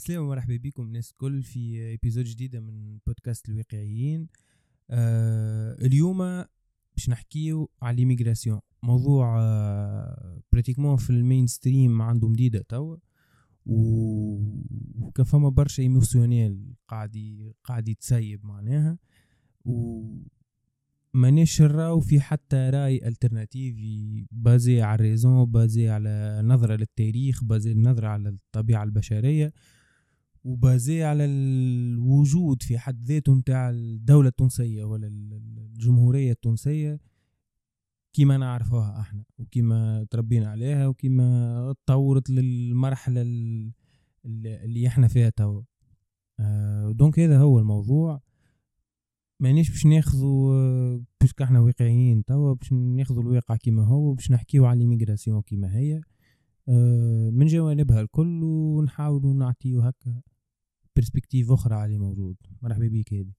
عسلامة ومرحبا بكم الناس الكل في épisode جديدة من بودكاست الواقعيين. آه اليوم باش نحكيو على l'immigration موضوع آه pratiquement في ال mainstream عنده مديدة توا وكان فما برشا émotionnel قاعد قاعد يتسيب معناها و مانيش نراو في حتى رأي alternatif basé على ال raison basé على نظرة للتاريخ basé نظرة على الطبيعة البشرية. و basé على الوجود في حد ذاته نتاع الدولة التونسية ولا الجمهورية التونسية كيما نعرفوها إحنا وكيما تربينا عليها وكيما تطورت للمرحلة اللي إحنا فيها توا. آه donc هذا هو الموضوع. مانيش باش ناخذوا باش إحنا واقعيين توا باش ناخذوا الواقع كيما هو باش نحكيو على l'immigration كيما هي. آه، من جوانبها الكل ونحاولوا نعطيو هكا perspective أخرى على موجود. مرحبا بيك هادي.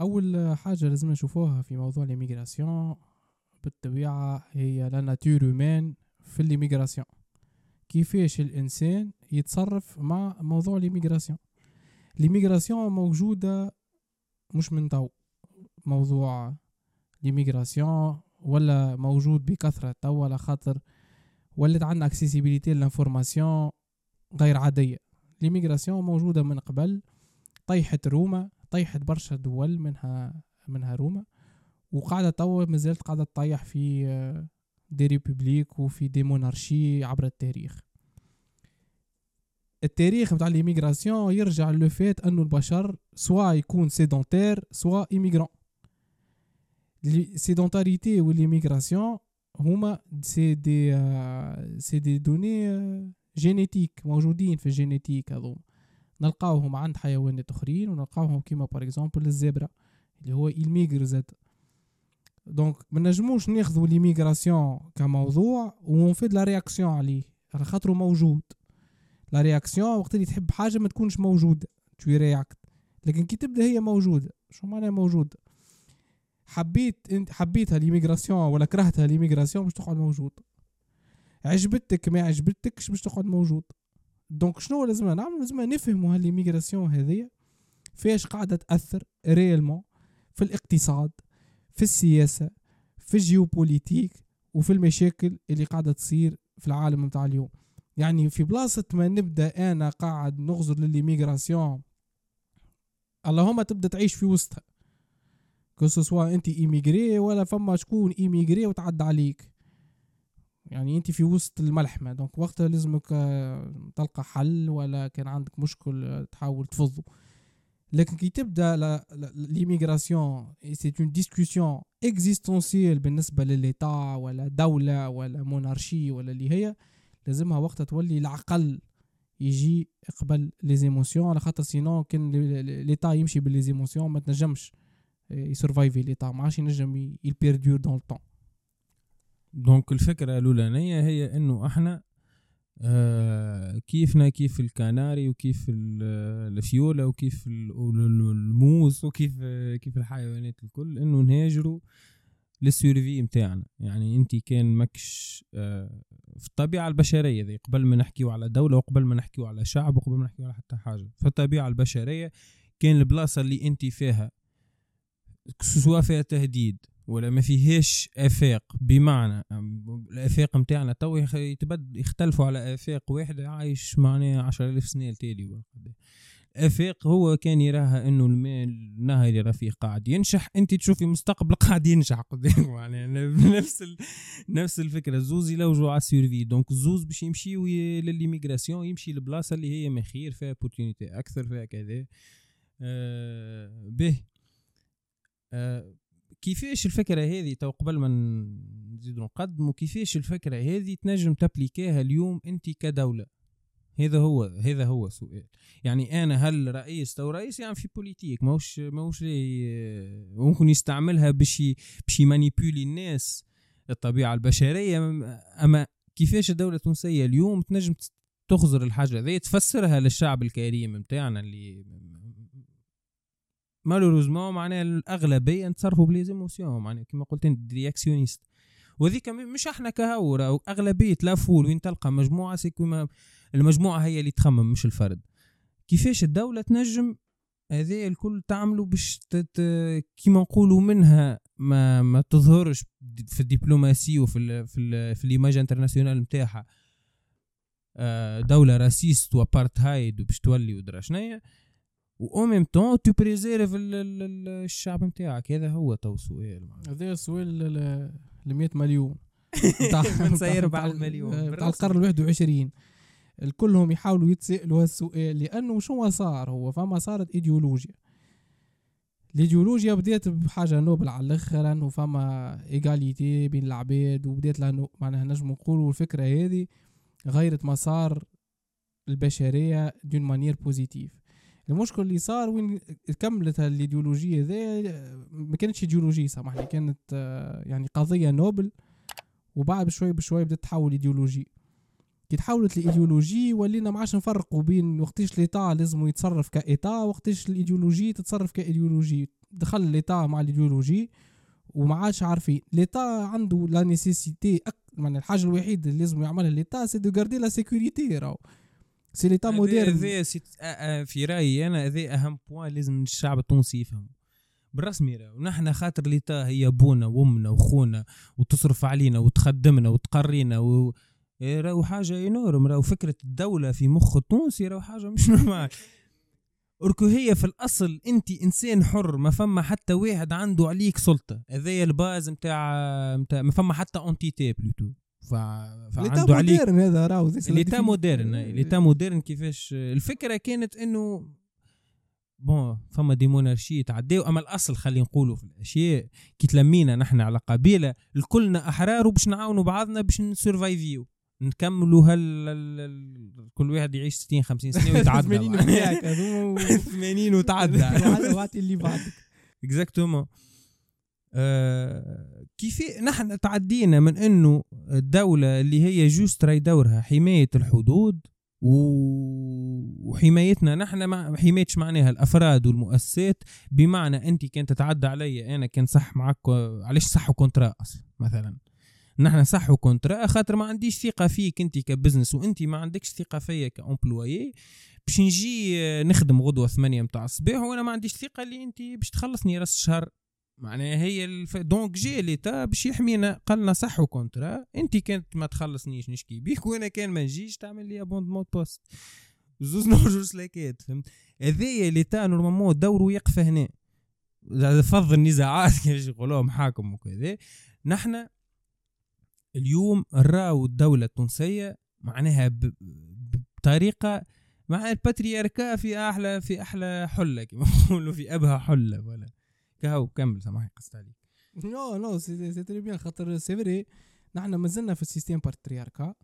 أول حاجة لازم نشوفوها في موضوع l'immigration بالطبيعة هي la nature humaine في ال l'immigration كيفاش الإنسان يتصرف مع موضوع l'immigration l'immigration موجودة مش من تو. موضوع l'immigration ولا موجود بكثرة تو على خاطر ولات عندنا accessibilité لل information غير عادية. l'immigration موجودة من قبل طيحت روما طيحت برشا دول منها منها روما وقاعدة توا مازالت قاعدة تطيح في des républiques وفي des monarchies عبر التاريخ. التاريخ نتاع l'immigration يرجع le fait أنه البشر soit يكون sédentaire soit immigrant sédentarité وال immigration هما c'est des c'est des données génétiques موجودين في ال génétique هذوما. نلقاوهم عند حيوانات أخرين ونلقاوهم كيما par exemple الزبرة اللي هو il migre زادة donc ما نجموش ناخذوا l'immigration كموضوع ونفيد la réaction عليه. على خاطره موجود. la réaction وقت اللي تحب حاجة ما تكونش موجودة. to react لكن كي تبدأ هي موجودة. شو معناها موجودة؟ حبيت انت حبيتها l'immigration ولا كرهتها l'immigration باش تقعد موجود. عجبتك ما عجبتكش باش تقعد موجود. donc شنو لازم نعمل؟ لازم نفهموا ها l'immigration هذيا فاش قاعدة تأثر réellement في الاقتصاد في السياسة في ال géopolitique وفي المشاكل اللي قاعدة تصير في العالم متاع اليوم. يعني في بلاصة ما نبدأ أنا قاعد نغزر لل immigration اللهم تبدأ تعيش في وسطها. soit انت immigré ولا فما شكون immigré وتعدى عليك يعني انت في وسط الملحمه donc وقتها لازمك تلقى حل ولا كان عندك مشكل تحاول تفضه لكن كي تبدا l'immigration c'est une discussion existentielle بالنسبة ل l'état ولا دوله ولا monarchie ولا اللي هي لازمها وقتها تولي العقل يجي قبل les émotions على خاطر sinon كان l'état يمشي ب les émotions ما تنجمش ي survive l'état ما عادش ينجم ي perdure dans le temps donc الفكرة الأولانية هي إنه إحنا آه كيفنا كيف الكناري وكيف الفيولة وكيف الموز وكيف كيف الحيوانات الكل إنه نهاجروا لل survie متاعنا. يعني انت كان ماكش آه في الطبيعة البشرية ذي قبل ما نحكيو على دولة وقبل ما نحكيو على شعب وقبل ما نحكيو على حتى حاجة. في الطبيعة البشرية كان البلاصة اللي انت فيها سواء فيها تهديد ولا ما فيهاش افاق بمعنى الافاق متاعنا تو يختلفوا على افاق واحد عايش معناها عشر ألف سنة التالي افاق هو كان يراها انه الماء النهري رفيق قاعد ينشح انت تشوفي مستقبل قاعد ينشح قدام يعني نفس ال... نفس الفكرة زوز يلوجوا على ال survie donc زوز باش يمشيو ل l'immigration يمشي لبلاصه اللي هي ما خير فيها opportunités أكثر فيها كذا آه به كيفاش الفكرة هذه؟ تو قبل ما نزيد نقدموا كيفاش الفكرة هذه تنجم ت applique ها اليوم أنت كدولة؟ هذا هو هذا هو السؤال. يعني أنا هل رئيس؟ تو رئيس يعني في politique ماهوش ماهوش ممكن يستعملها باش باش ي manipuler الناس الطبيعة البشرية. أما كيفاش الدولة التونسية اليوم تنجم تخزر الحاجة ذي تفسرها للشعب الكريم متاعنا اللي malheureusement معناها الأغلبية نتصرفوا ب les émotions معناها كما قلت أنت réactionniste. وذيك مش إحنا كهورة أغلبية la foule وين تلقى مجموعة c'est que المجموعة هي اللي تخمم مش الفرد. كيفاش الدولة تنجم هذا الكل تعملوا باش تت... كيما نقولوا منها ما ما تظهرش في الدبلوماسية وفي ال في ال في ال image internationale نتاعها. آه، دولة raciste و apartheid وباش تولي ودرا شنيا. و même temps tu préserves الشعب نتاعك هذا هو تو السؤال هذا السؤال ل 100 مليون. نسير بعد المليون بتاع القرن ال 21 الكلهم يحاولوا يتسائلوا هالسؤال لأنه شو صار هو؟ فما صارت إيديولوجيا. الإيديولوجيا بدات بحاجة noble على الآخر إنه فما égalité بين العباد وبدات لأنه معناها نجم نقولوا الفكرة هذه غيرت مسار البشرية d'une manière positive المشكل اللي صار وين كملت الإيديولوجية ذي ما كانتش إيديولوجية سامحني. كانت آه، يعني قضية noble وبعد بشوي بشوي بدأت تحول ايديولوجي كي تحولت الايديولوجي ولينا ما عادش نفرقوا بين وقتاش l'État لازم يتصرف ك État وقتاش الايديولوجي تتصرف كايديولوجي دخل l'État مع الايديولوجي وما عادش عارفين. l'État عنده la nécessité يعني الحاجة الوحيدة اللي لازم يعملها l'État c'est de garder la sécurité راهو. c'est l'État moderne في رأيي أنا هذا أهم point لازم الشعب التونسي يفهم بالرسمي راهو نحن خاطر l'État هي ابونا وأمنا وخونا وتصرف علينا وتخدمنا وتقرينا و... راهو حاجة énorme راهو فكرة الدولة في مخ التونسي راهو حاجة مش normal أركو هي في الأصل أنت إنسان حر ما فما حتى واحد عنده عليك سلطة. هذايا ال base نتاع نتاع ما فما حتى entité plutôt ف... فعنده عليك moderne هذا راهو l'État moderne l'État moderne كيفاش؟ الفكرة كانت إنه bon فما des monarchies تعداو أما الأصل خلينا نقولوا في الأشياء كي تلمينا نحن على قبيلة الكلنا أحرار وباش نعاونوا بعضنا باش ن survive يو. نكملوا هل كل واحد يعيش 60 50 سنة ويتعدى. 80 وياك 80 وتعدى. اللي بعدك. exactement آه كيف نحن تعدينا من إنه الدولة اللي هي juste راي دورها حماية الحدود وحمايتنا نحن ما حمايتش معناها الأفراد والمؤسسات بمعنى انت كنت تتعدى علي أنا كان صح معك علاش صح contrat أصلا مثلا. نحن صح و contrat خاطر ما عنديش ثقة فيك انت ك business وانت ما عندكش ثقة فيا ك employé باش نجي نخدم غدوة ثمانية متاع الصباح وأنا ما عنديش ثقة اللي انت باش تخلصني راس الشهر معناها هي الف... donc جي l'État باش يحمينا قالنا صح و contrat انت كانت ما تخلصنيش نشكي بيك. وأنا كان ما نجيش تعمل لي abandon de poste زوز نوجو سلاكات فهمت؟ هذايا l'État normalement دوره يقف هنا. فض النزاعات كيفاش يقولوها محاكم وكذا. نحن اليوم راو الدولة التونسية معناها بطريقة مع ال patriarcat في أحلى في أحلى حلة كما يقولوا في أبهى حلة ولا كهو كمل سامحني قصت عليك. non non c'est très bien خاطر c'est vrai نحن مازلنا في ال système patriarcat.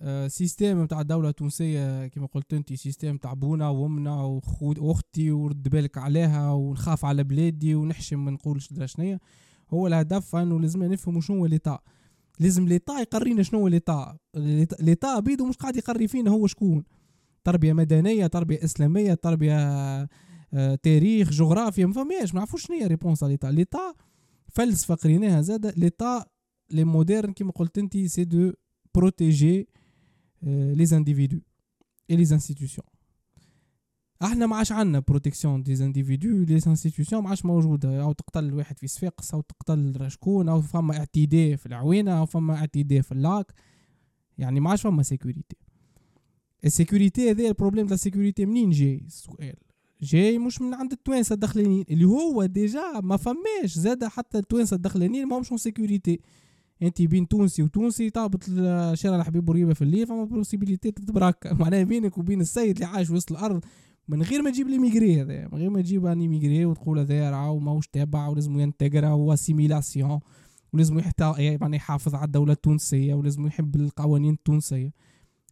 آه système نتاع الدولة التونسية كما قلت أنت système نتاع بونا وأمنا وأختي ورد بالك عليها ونخاف على بلادي ونحشم ما نقولش شنيا. هو الهدف أنه لازم نفهموا شنو هو l'État لازم l'État يقرينا شنو هو l'État l'État بيدو مش قاعد يقري فينا هو شكون. تربية مدنية تربية إسلامية تربية تاريخ جغرافيا ما فماش ما نعرفوش شنو هي réponse على l'État فلسفه قريناها زاد. l'État لي moderne كيما قلت أنت c'est de protéger les individus et les institutions أحنا ما عادش عندنا protection des individus les institutions ما عادش موجودة. أو تقتل واحد في صفاقس أو تقتل شكون أو فما اعتداء في العوينة أو فما اعتداء في اللاك. يعني ما عادش فما sécurité ال sécurité هذا ال problème تاع ال sécurité منين جاي؟ السؤال. جاي مش من عند التوانسة الدخلانيين اللي هو déjà ما فماش زاد حتى التوانسة الدخلانيين ما همش sécurité أنت بين تونسي وتونسي تهبط شارع الحبيب بورقيبة في الليل فما possibilité تت braqué معناها بينك وبين السيد اللي عايش وسط الأرض من غير ما تجيب les immigrés هذا من غير ما تجيب un immigré وتقول هذا راه ماهوش تابع ولازم ي intégrer و assimilation ولازم يعني يحافظ على الدولة التونسية ولازم يحب القوانين التونسية.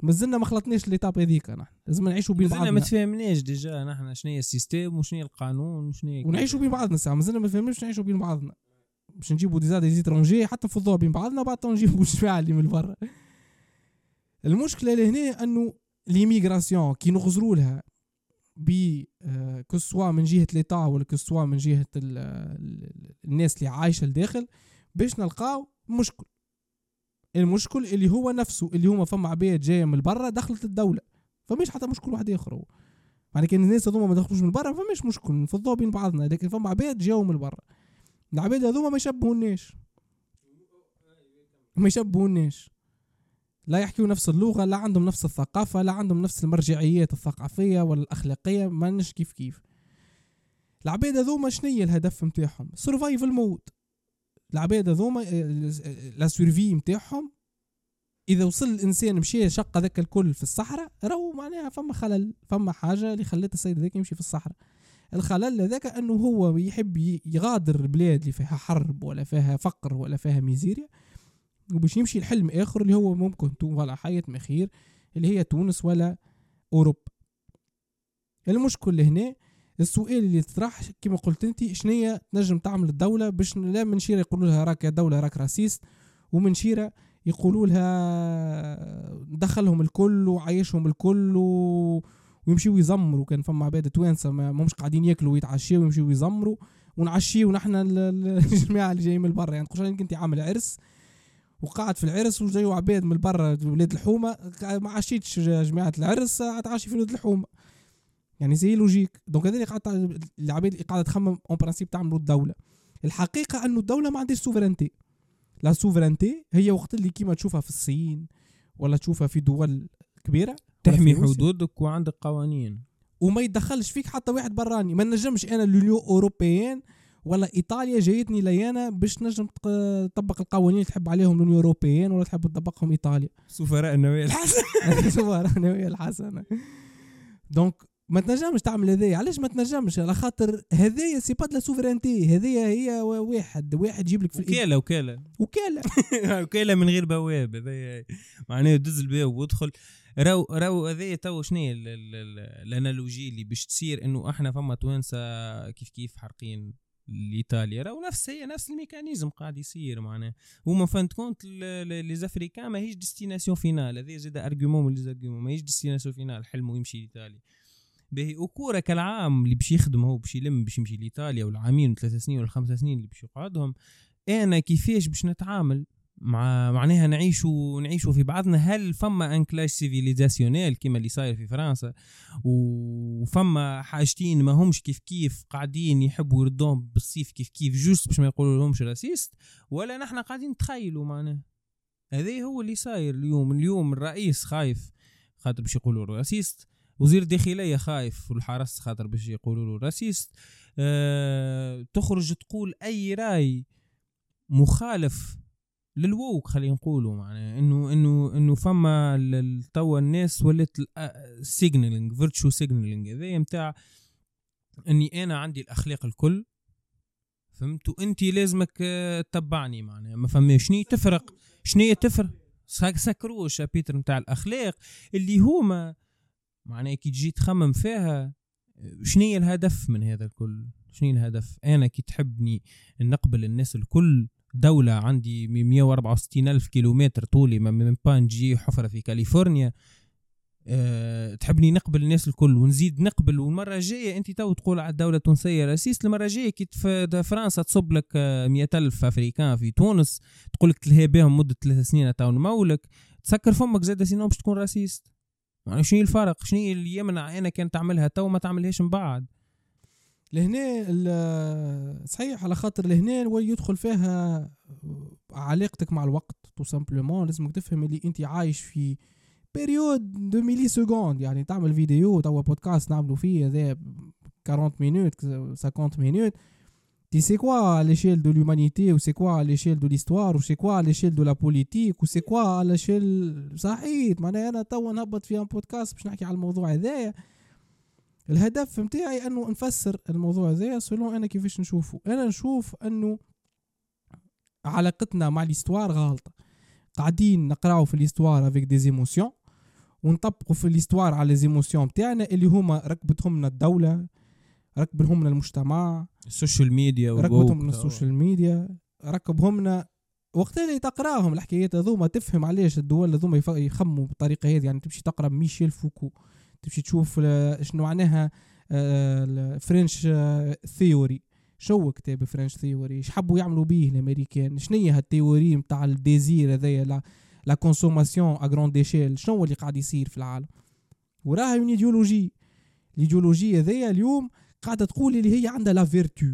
مازلنا ما خلطناش l'étape هذيك نحن. لازم نعيشوا بين بعضنا ما تفهمناش déjà نحن شنو هي ال système وشنو هي القانون وشنو هي ونعيشوا بين بعضنا ساعة. مازلنا ما فهمناش نعيشوا بين بعضنا. باش نجيبوا des des étrangers حتى نفضوها بين بعضنا بعد نجيبوا الشفاعة اللي من برا. المشكلة لهنا إنه l'immigration كي نغزروا لها ب que ce soit من جهة l'État ولا que ce soit من جهة الناس اللي عايشة لداخل باش نلقاو مشكل. المشكل اللي هو نفسه اللي هما فما عباد جاية من برا دخلت الدولة. فماش حتى مشكل واحد اخر هو يعني كان الناس هذوما ما دخلوش من برا فماش مشكل نفضوا بين بعضنا. لكن فما عباد جاوا من برا. العباد هذوما ما يشبهوناش ما يشبهوناش لا يحكيوا نفس اللغة لا عندهم نفس الثقافة لا عندهم نفس المرجعيات الثقافية ولا الأخلاقية ما كيف كيف. العباد هذوما شنية الهدف متاعهم؟ survival mode العباد هذوما la survie متاعهم. إذا وصل الإنسان مشى شق ذاك الكل في الصحراء راهو معناها فما خلل فما حاجة اللي خلت السيد ذاك يمشي في الصحراء. الخلل هذاك أنه هو يحب يغادر البلاد اللي فيها حرب ولا فيها فقر ولا فيها ميزيريا. وباش يمشي لحلم آخر اللي هو ممكن ولا حياة مخير اللي هي تونس ولا أوروبا. المشكل هنا السؤال اللي تطرح كما قلت أنت شنية تنجم تعمل الدولة باش لا من شيرة يقولوا لها راك يا دولة راك راسيست ومن شيرة يقولوا لها دخلهم الكل وعيشهم الكل و... ويمشيوا يزمروا. كان فما عباد توانسة ما مش قاعدين ياكلوا ويتعشيوا ويمشيوا يزمروا ونعشيوا نحن الجماعة اللي جايين من برا. يعني تقول أنت عامل عرس وقاعد في العرس وجايوا عباد من برا ولاد الحومة ما عشيتش جماعة العرس تعشي في ولاد الحومة. يعني c'est logique. donc هذا اللي قاعد العباد اللي قاعدة تخمم en principe تعملوا الدولة. الحقيقة أنه الدولة ما عندهاش souveraineté. la souveraineté هي وقت اللي كيما تشوفها في الصين ولا تشوفها في دول كبيرة تحمي حدودك وعندك قوانين. وما يتدخلش فيك حتى واحد براني. ما نجمش أنا l'Union européenne ولا إيطاليا جايتني ليانا باش نجم تطبق القوانين اللي تحب عليهم l'Union européenne ولا تحب تطبقهم إيطاليا. سفراء النوايا الحسنة. سفراء النوايا الحسنة. donc ما تنجمش تعمل هذايا. علاش ما تنجمش؟ على خاطر هذايا c'est pas la souveraineté هذايا هي واحد. واحد يجيب لك في وكالة وكالة. وكالة. وكالة من غير بواب. هذايا معناها دز الباب وادخل راو راو هذايا تو شنو ال analogie اللي باش تصير إنه إحنا فما توانسة كيف كيف حارقين لإيطاليا. راهو نفس هي نفس ال mécanisme قاعد يصير معناها. هما en fin de compte les Africains ماهيش destination finale. هذا زاد argument من ماهيش destination finale. حلمه يمشي لإيطاليا. باهي. وكورة كالعام اللي باش يخدم هو باش يلم باش يمشي لإيطاليا والعامين وثلاث سنين ولا خمس سنين اللي باش يقعدهم أنا كيفاش باش نتعامل؟ مع معناها نعيشوا نعيشوا في بعضنا. هل فما un clash civilisationnel كيما اللي صاير في فرنسا؟ وفما حاجتين ما همش كيف كيف قاعدين يحبوا يردوهم بالسيف كيف كيف juste باش ما يقولوا لهمش raciste ولا نحن قاعدين نتخيلوا معناه هذا هو اللي صاير اليوم. اليوم الرئيس خايف خاطر باش يقولوا raciste. وزير الداخلية خايف والحرس خاطر باش يقولوا له raciste. أه تخرج تقول أي رأي مخالف لل woke خلينا نقولوا معناها إنه إنه إنه فما توا الناس ولات signaling virtue signaling هذايا نتاع إني أنا عندي الأخلاق الكل فهمت وانت لازمك آه، تتبعني معناها ما فماش. شنو تفرق؟ شنو تفرق؟ سكروش ال chapitre نتاع الأخلاق اللي هما معناها كي تجي تخمم فيها شنو الهدف من هذا الكل؟ شنو الهدف؟ أنا كي تحبني نقبل الناس الكل دولة عندي 164 ألف كيلومتر طولي من بانجي حفرة في كاليفورنيا أه تحبني نقبل الناس الكل ونزيد نقبل. والمرة الجاية أنت تو تقول على الدولة التونسية raciste المرة الجاية كي فرنسا تصب لك مية ألف africains في تونس تقول لك تلهي بهم مدة ثلاث سنين تو نمولك تسكر فمك زاد sinon باش تكون raciste يعني شنو الفرق؟ شنو اللي يمنع أنا كان تعملها تو ما تعملهاش من بعد؟ لهنا صحيح على خاطر لهنا يدخل فيها علاقتك مع الوقت. tout simplement لازمك تفهم اللي أنت عايش في période de millisecondes يعني تعمل فيديو توا بودكاست نعملوا فيه هذا 40 minutes 50 minutes tu sais quoi à l'échelle de l'humanité ou c'est quoi à l'échelle de l'histoire ou c'est quoi à l'échelle de la politique ou c'est quoi à l'échelle صحيح معناها أنا توا نهبط في un podcast باش نحكي على الموضوع هذايا الهدف نتاعي أنه نفسر الموضوع هذايا selon أنا كيفاش نشوفه. أنا نشوف أنه علاقتنا مع ال histoire غالطة. قاعدين نقراو في ال histoire avec des émotions ونطبقوا في ال histoire على émotions بتاعنا اللي هما ركبتهم لنا الدولة ركبهم لنا المجتمع ال social media ركبتهم من ال social media ركبهم لنا وقت اللي تقراهم؟ الحكايات هذوما تفهم علاش الدول هذوما يخموا بالطريقة هذه يعني تمشي تقرأ ميشيل فوكو تمشي تشوف شنو معناها French Theory شو كتاب French Theory إيش حبوا يعملوا به الأمريكان؟ شنو هي هال theory نتاع ال désir هذايا la la consommation à grande échelle شنو اللي قاعد يصير في العالم؟ وراها une idéologie الإيديولوجية ذي اليوم قاعدة تقول اللي هي عندها la vertu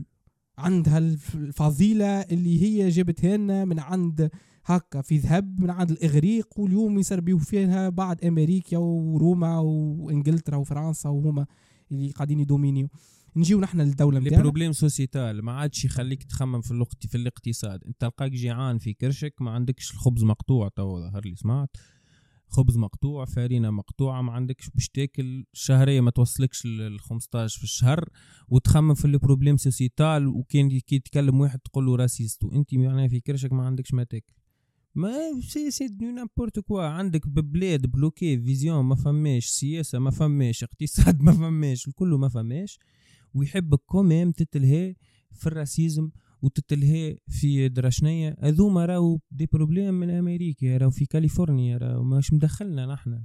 عندها الف- الفضيلة اللي هي جابتها لنا من عند هكا في ذهب من عند الإغريق واليوم يسربيو فيها بعد أمريكا وروما وإنجلترا وفرنسا وهما اللي قاعدين يدومينيو. نجيو نحن للدولة لي نتاعنا problème sociétal ما عادش يخليك تخمم في الاقت... في الاقتصاد. انت تلقاك جيعان في كرشك ما عندكش الخبز مقطوع تو ظهر لي سمعت؟ خبز مقطوع فارينه مقطوعة ما عندكش باش تاكل الشهريه ما توصلكش ل 15 في الشهر وتخمم في ال problème sociétal وكان كي يتكلم واحد تقول له raciste وانت معناها في كرشك ما عندكش ما تاكل. mais c'est c'est du n'importe quoi عندك ببلاد bloquée vision ما فماش سياسة ما فماش اقتصاد ما فماش الكل ما فماش ويحبك quand même تتلهي في ال racisme وتتلهي في درشنية. هذوما راهو des problèmes من أمريكا راهو في كاليفورنيا راهو ماش مدخلنا نحنا.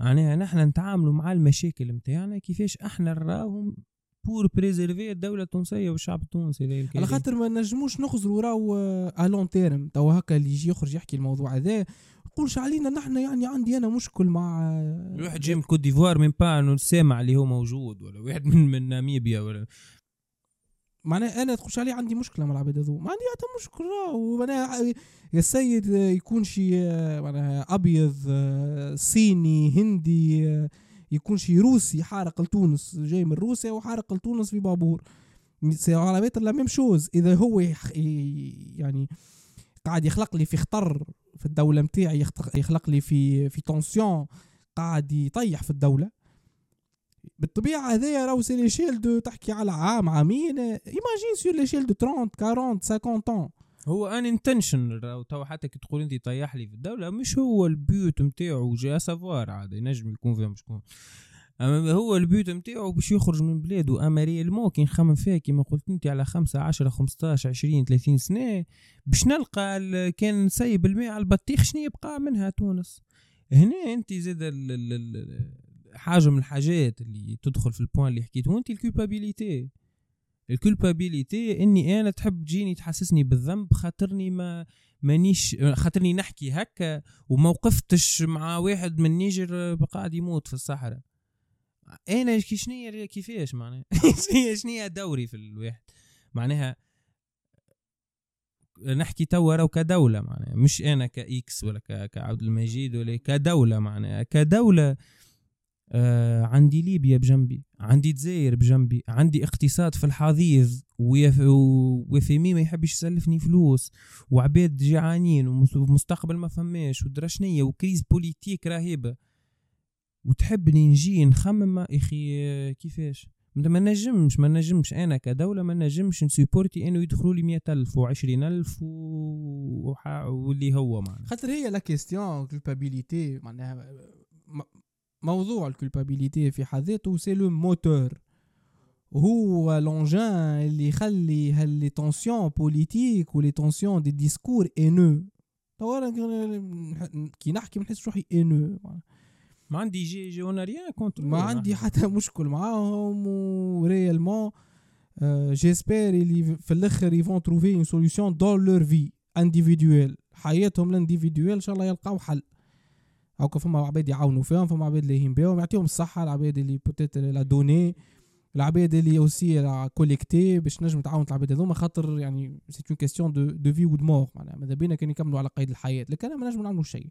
معناها نحنا نتعاملوا مع المشاكل متاعنا كيفاش إحنا راهم pour préserver الدولة التونسية والشعب التونسي. على. خاطر ما نجموش نخزروا راهو à long terme تو هكا اللي يجي يخرج يحكي الموضوع هذا يقولش علينا نحن يعني عندي أنا مشكل مع واحد جاي من كوت ديفوار من با سامع اللي هو موجود ولا واحد من من ناميبيا ولا معناها أنا تقولش علي عندي مشكلة مع العباد هذو. ما عندي حتى مشكلة معناها يا السيد يكون شي معناها أبيض صيني هندي يكون شي روسي حارق لتونس جاي من روسيا وحارق لتونس في بابور. على بيت la même chose. إذا هو يعني قاعد يخلق لي في خطر في الدولة متاعي يخت- يخلق لي في في tension قاعد يطيح في الدولة. بالطبيعة هذايا راهو sur l'échelle de تحكي على عام عامين imagine sur l'échelle de 30 40 50 ans هو attention تو حتى كي تقول أنت طيح لي في الدولة مش هو ال but نتاعو va savoir عاد ينجم يكون فيهم شكون. أما هو ال but نتاعو باش يخرج من بلاده اما réellement كي نخمم فيها كيما قلت أنت على خمسة عشرة 15 20 30 سنة باش نلقى كان نسيب الماء على البطيخ شنو يبقى منها تونس؟ هنا أنت زاد حاجة من الحاجات اللي تدخل في ال point اللي حكيته انت ال culpabilité. ال culpabilité إني أنا تحب تجيني تحسسني بالذنب خاطرني ما مانيش خاطرني نحكي هكا وما وقفتش مع واحد من نيجر قاعد يموت في الصحراء. أنا شنيا كيفاش معناها؟ شنيا شنيا دوري في الواحد. معناها نحكي توا راهو كدولة معناها مش أنا ك X ولا كعبد المجيد ولا كدولة معناها كدولة آه عندي ليبيا بجنبي عندي دزاير بجنبي عندي اقتصاد في الحضيض و FMI ما يحبش يسلفني فلوس وعباد جيعانين ومس- ومستقبل ما فماش ودرشنية و crise politique رهيبة. وتحبني نجي نخمم؟ أخي كيفاش؟ ما نجمش ما نجمش. أنا كدولة ما نجمش ن supporter أنه يدخلوا لي 100000 و20000 و... وح... واللي هو معنا خاطر هي la question culpabilité معناها موضوع ال culpabilité في حد ذاته c'est le moteur هو l'engin اللي يخلي ها les tensions politiques و les tensions des discours انو توا أنا كي نحكي ما نحس روحي انو ما عندي j'ai j'ai en rien contre ما عندي حتى مشكل معاهم و réellement j'espère اللي في الآخر ils vont trouver une solution dans leur vie individuelle حياتهم ال individuelle إن شاء الله يلقاو حل. هاكا فما عباد يعاونوا فيهم فما عباد اللي يهين بهم يعطيهم الصحة العباد اللي peut-être la donner العباد اللي aussi collecter باش نجم تعاون العباد هذوما. خاطر يعني c'est une question de de vie ou de mort معناها ماذا بينا كان يكملوا على قيد الحياة. لكن ما نجم نعملوا شيء.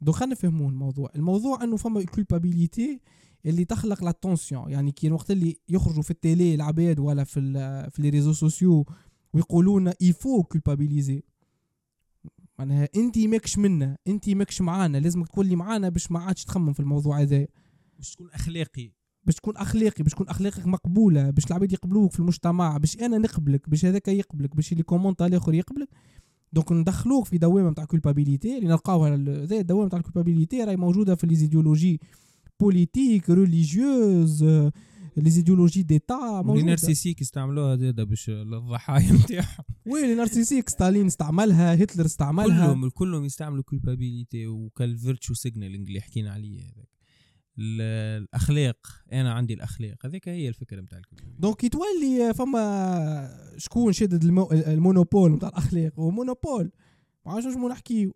donc خلينا نفهموا الموضوع. الموضوع إنه فما culpabilité اللي تخلق la tension يعني كي الوقت اللي يخرجوا في ال télé العباد ولا في في les réseaux sociaux ويقولون il faut culpabiliser معناها انت ماكش منا انت ماكش معانا لازمك تولي معانا باش ما عادش تخمم في الموضوع هذا. باش تكون أخلاقي. باش تكون أخلاقي باش تكون أخلاقك مقبولة باش العباد يقبلوك في المجتمع باش أنا نقبلك باش هذاك يقبلك باش اللي commente الآخر يقبلك. donc ندخلوك في دوامة نتاع culpabilité اللي نلقاوها ذا الدوامه نتاع ال culpabilité راهي موجودة في les idéologies politiques religieuses les idéologies d'État موجوده narcissiques يستعملوها زادا باش للضحايا نتاعهم oui les narcissiques ستالين استعملها هتلر استعملها كلهم كلهم يستعملوا culpabilité وك ال virtue signaling اللي حكينا عليه هذاك ال- الاخلاق أنا عندي الاخلاق هذيك هي الفكرة نتاع donc كي تولي فما شكون شدد ال mo... ال monopole نتاع الأخلاق؟ هو monopole. ما عادش نجمو نحكيو.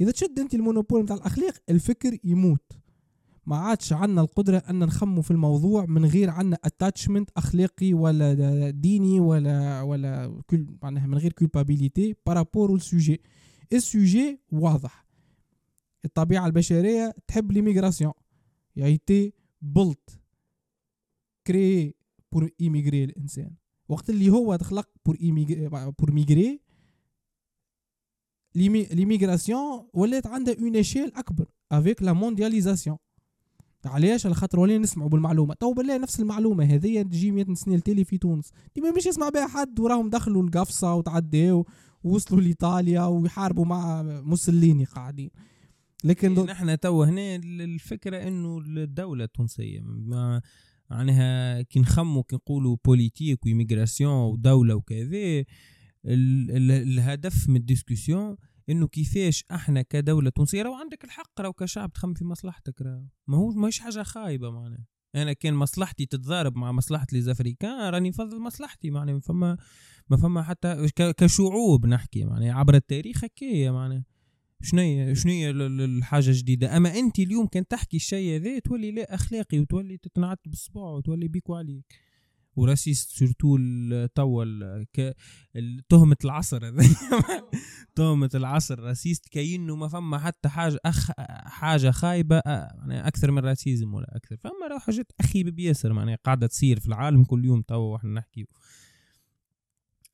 إذا تشد أنت ال monopole نتاع الأخلاق الفكر يموت. ما عادش عندنا القدرة أن نخمو في الموضوع من غير عندنا attachement أخلاقي ولا ديني ولا ولا كل معناها من غير culpabilité par rapport ال sujet ال sujet واضح. الطبيعة البشرية تحب l'immigration il a été plutôt créé pour émigrer الانسان وقت اللي هو تخلق pour pour migrer l'immigration ولات عندها une ampleur avec la mondialisation علاش؟ على خاطر ولينا نسمعوا بالمعلومة. تو بالله نفس المعلومة هذه تجي 100 سنه التالي في تونس. ديما مش يسمع بها حد وراهم دخلوا القفصة وتعداو ووصلوا لإيطاليا ويحاربوا مع موسوليني قاعدين. لكن نحن تو هنا الفكرة إنه الدولة التونسية معناها كي نخمو كي نقولوا politique و immigration ودولة وكذا الهدف من ال discussion إنه كيفاش إحنا كدولة تونسية راهو عندك الحق راهو كشعب تخمم في مصلحتك راهو. ما هو ماهيش حاجة خايبة معناها. أنا كان مصلحتي تتضارب مع مصلحة les Africains راني نفضل مصلحتي معناها ما فما ما فما حتى كشعوب نحكي معناها. عبر التاريخ هكايا معناها. شنو شنو الحاجة الجديدة؟ أما أنت اليوم كان تحكي الشيء هذا تولي لا أخلاقي وتولي تتنعت بالصباع وتولي بيكو عليك. و raciste surtout توا تهمة العصر. تهمة العصر. raciste كأنه ما فما حتى حاجة أخ حاجة خايبة يعني أكثر من racisme ولا أكثر. فما حاجات أخيبة بياسر معناها قاعدة تصير في العالم كل يوم توا وإحنا نحكي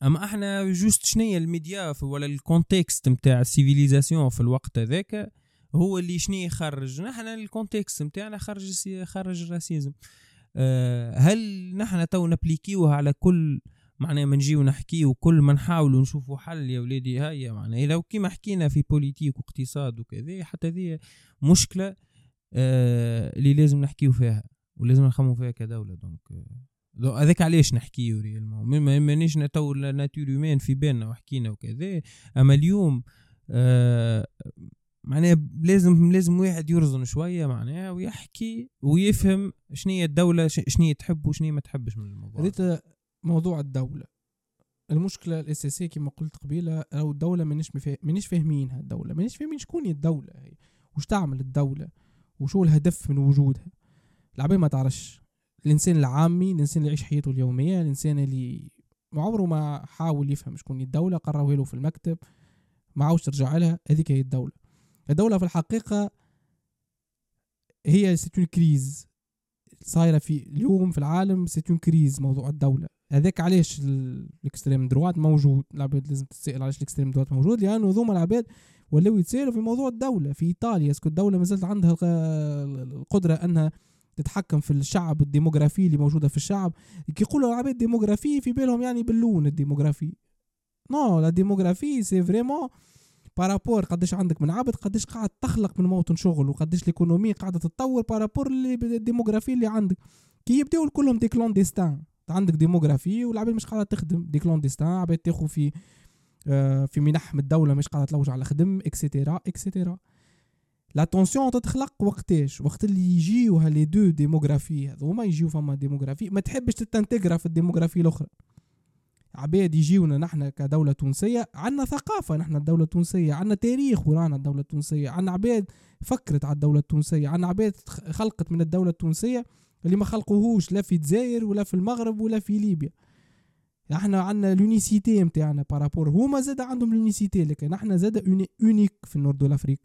أما إحنا juste شنيا الميديا ولا ال contexte نتاع ال civilisation في الوقت هذاك هو اللي شنو يخرج نحن ال contexte نتاعنا خرج خرج ال racisme. هل نحن تو نابليكيوها على كل معناها ما نجيو نحكيو كل ما نحاولوا نشوفوا حل يا ولادي هيا معناها لو كيما حكينا في politique واقتصاد وكذا حتى ذي مشكلة أه اللي لازم نحكيو فيها ولازم نخمو فيها كدولة. donc هذاك علاش نحكيو réellement؟ مانيش تو ناتور في بالنا وحكينا وكذا أما اليوم آه معناها لازم لازم واحد يرزن شوية معناها ويحكي ويفهم شنو الدولة شنو تحب وشنو ما تحبش من الموضوع. ريت موضوع الدولة. المشكلة الأساسية كما قلت قبيلة أو الدولة مانيش مانيش فاهمينها الدولة مانيش فاهمين شكون هي الدولة هي وش تعمل الدولة وشو الهدف من وجودها. العباد ما تعرفش. الإنسان العامي الإنسان اللي يعيش حياته اليومية الإنسان اللي عمره ما حاول يفهم شكون الدولة قرروا له في المكتب ما عاوش ترجع لها هذيك هي الدولة. الدولة في الحقيقة هي c'est une crise. صايرة في اليوم في العالم c'est une crise موضوع الدولة. هذاك علاش ال extrême droite موجود؟ العباد لازم تتسائل علاش ال extrême droite موجود؟ لأنه ذوما العباد ولاو يتسائلوا في موضوع الدولة. في إيطاليا est-ce que الدولة مازالت عندها القدرة أنها تتحكم في الشعب ال démographie اللي موجودة في الشعب. كي يقولوا العباد démographie في بالهم يعني باللون ال démographie. non la démographie c'est vraiment par rapport قداش عندك من عبد قداش قاعد تخلق من موطن شغل وقداش ال économie قاعدة تتطور par rapport ال démographie اللي عندك. كي يبداو كلهم des clandestins. عندك démographie والعباد مش قاعدة تخدم. des clandestins عباد تاخذ في آه في منح من الدولة مش قاعدة تلوج على خدم et cetera et cetera la tension تتخلق وقتاش؟ وقت اللي يجيو les deux démographies هذوما يجيو فما démographie. ما تحبش تتانتيغرا في ال démographie الأخرى. عباد يجيونا نحن كدولة تونسية. عندنا ثقافة نحن الدولة التونسية عندنا تاريخ ورانا الدولة التونسية. عندنا عباد فكرت على الدولة التونسية. عندنا عباد خلقت من الدولة التونسية اللي ما خلقوهوش لا في الجزائر ولا في المغرب ولا في ليبيا. إحنا عندنا l'unicité نتاعنا par rapport هما زاد عندهم l'unicité لكن إحنا زاد unique في ال nord de l'Afrique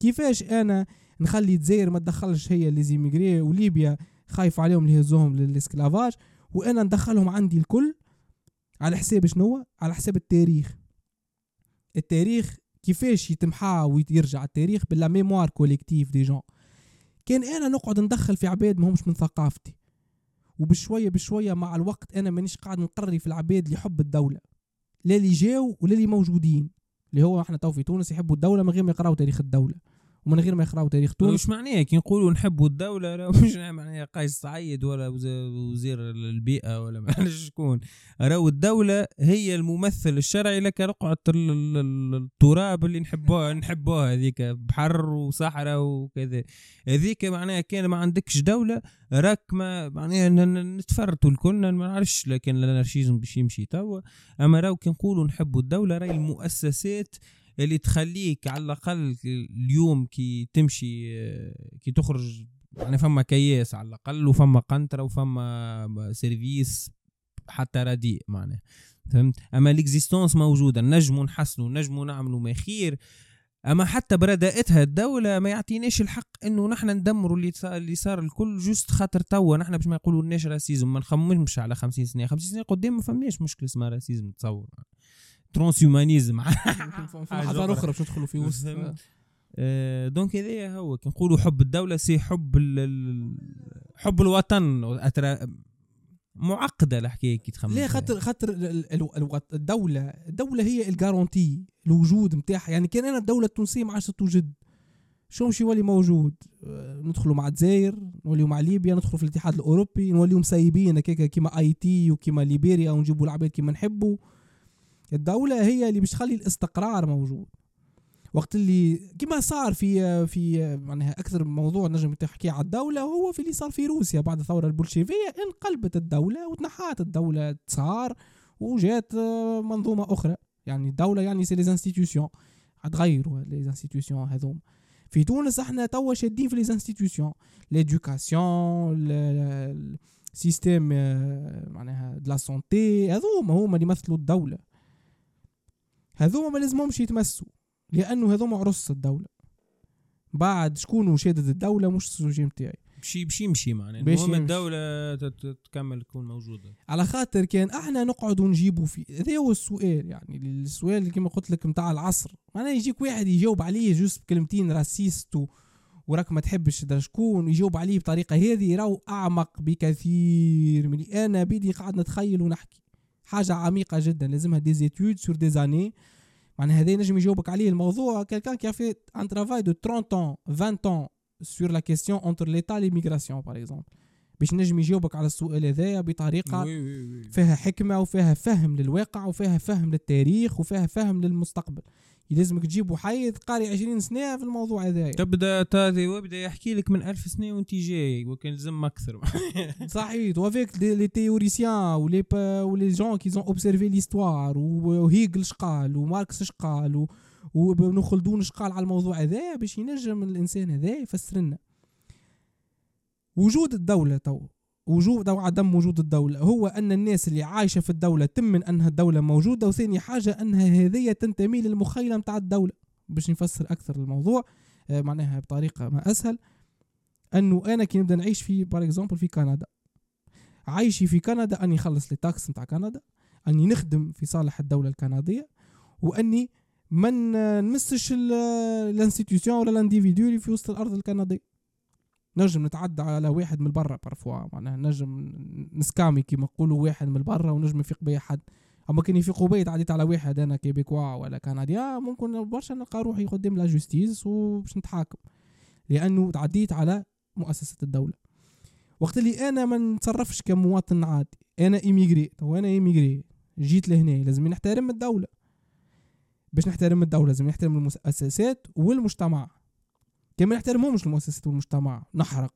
كيفاش أنا نخلي الجزائر ما تدخلش هي les immigrés وليبيا خايف عليهم يهزوهم لل esclavage وأنا ندخلهم عندي الكل على حساب شنو؟ على حساب التاريخ. التاريخ كيفاش يتمحى ويرجع التاريخ بلا mémoire collective des gens. كان أنا نقعد ندخل في عباد ما همش من ثقافتي. وبشوية بشوية مع الوقت أنا مانيش قاعد نقري في العباد اللي يحب الدولة. لا اللي جاو ولا اللي موجودين. اللي هو إحنا تو في تونس يحبوا الدولة من غير ما يقراوا تاريخ الدولة. ومن غير ما يقراوا تاريخ تونس. مش معناه كي نقولوا نحبوا الدولة مش معناه قيس سعيد ولا وزير البيئة ولا ما شكون. راهو الدولة هي الممثل الشرعي لك رقعة التراب اللي نحبوها نحبوها هذيك بحر وصحراء وكذا. هذيك معناها كان ما عندكش دولة راك ما معناها نتفرتوا الكل ما نعرفش لكن ال anarchisme باش يمشي توا. أما راهو كي نقولوا نحبوا الدولة راهي المؤسسات اللي تخليك على الأقل اليوم كي تمشي كي تخرج يعني فما كياس على الأقل وفما قنطرة وفما service حتى رديء معناها. فهمت؟ أما l'existence موجودة نجموا نحسنوا نجموا نعملوا ما خير أما حتى بردائتها الدولة ما يعطيناش الحق إنه نحن ندمروا اللي صار اللي صار الكل juste خاطر توا. نحن باش ما يقولوا لناش racisme ما نخممش على 50 سنة. 50 سنة قدام ما فماش مشكله اسمها racisme نتصور transhumanisme حضاره أخرى باش ندخلوا في وسط. آه، donc هذايا هو. كي نقولوا حب الدولة c'est حب ال- ال- حب الوطن. معقدة الحكاية كي تخمم. ليه فيها. خاطر خاطر ال- ال- ال- الدولة الدولة هي ال garantie الوجود نتاعها يعني كان أنا الدولة التونسية ما عادش توجد شو مش يولي موجود؟ آه، ندخلوا مع الجزائر نوليو مع ليبيا ندخلوا في الاتحاد الأوروبي نوليو مسيبين هكاك كيما هايتي وكيما ليبيريا ونجيبوا العباد كيما نحبوا. الدولة هي اللي باش تخلي الاستقرار موجود. وقت اللي كما صار في في معناها أكثر موضوع نجم تحكي على الدولة هو في اللي صار في روسيا بعد الثوره البولشيفية انقلبت الدولة وتنحات الدولة تصار وجات آه، منظومة أخرى. يعني الدولة يعني c'est les institutions غيروا les institutions هذوم في تونس إحنا توا شادين في les institutions l'éducation ال système معناها de la santé هذوما هما اللي يمثلوا الدولة. هذوما ما لازمهمش يتمسوا لأنه هذوما عرس الدولة. بعد شكون شادد الدولة مش ال sujet نتاعي بشي بشي يمشي معناها. المهم. الدولة تكمل تكون موجودة. على خاطر كان إحنا نقعدوا نجيبوا في هذا هو السؤال يعني. السؤال اللي كما قلت لك نتاع العصر. معناها يجيك واحد يجاوب عليه juste بكلمتين raciste و... وراك ما تحبش شكون يجاوب عليه بطريقة هذه راهو أعمق بكثير من أنا بيدي قاعد نتخيل ونحكي. حاجة عميقة جدا. لازمها des études sur des années معناها هذا نجم يجاوبك عليه الموضوع. quelqu'un qui fait un travail de 30 ans 20 ans la question entre l'état et l'immigration par exemple. باش نجم يجاوبك على السؤال هذايا بطريقة. فيها حكمة وفيها فهم للواقع وفيها فهم للتاريخ وفيها فهم للمستقبل. يلزمك تجيب حيد قاري 20 سنة في الموضوع هذا تبدأ تاتي ويبدأ يحكي لك من ألف سنة وانت جاي وكان لازم أكثر. صحيح. و avec les théoriciens و les bah و les gens qui ont observé l'histoire وهيجل شقال وماركس شقال وابن خلدون شقال على الموضوع هذا باش ينجم الإنسان هذا يفسر لنا وجود الدولة تو وجود أو عدم وجود الدولة. هو أن الناس اللي عايشة في الدولة تمن أنها الدولة موجودة وثاني حاجة أنها هذه تنتمي للمخيلة متاع الدولة. باش نفسر أكثر الموضوع آه، معناها بطريقة ما أسهل. أنه أنا كي نبدأ نعيش في par exemple في كندا. عايشي في كندا أني نخلص les taxes نتاع كندا. أني نخدم في صالح الدولة الكندية. وأني ما نمسش ال institutions ولا ال individus اللي في وسط الأرض الكندية. نجم نتعدى على واحد من برا parfois معناها نجم نسكامي كيما نقولوا واحد من برا ونجم يفيق بيا حد. أما كان يفيقوا بيا تعديت على واحد أنا Québécois ولا كنديا ممكن برشا نلقى روحي قدام la justice وباش نتحاكم. لأنه تعديت على مؤسسة الدولة. وقت اللي أنا ما نتصرفش كمواطن عادي أنا immigré تو أنا immigré جيت لهنا لازم نحترم الدولة. باش نحترم الدولة لازم نحترم المؤسسات والمجتمع. كما نحترمهمش المؤسسات والمجتمع نحرق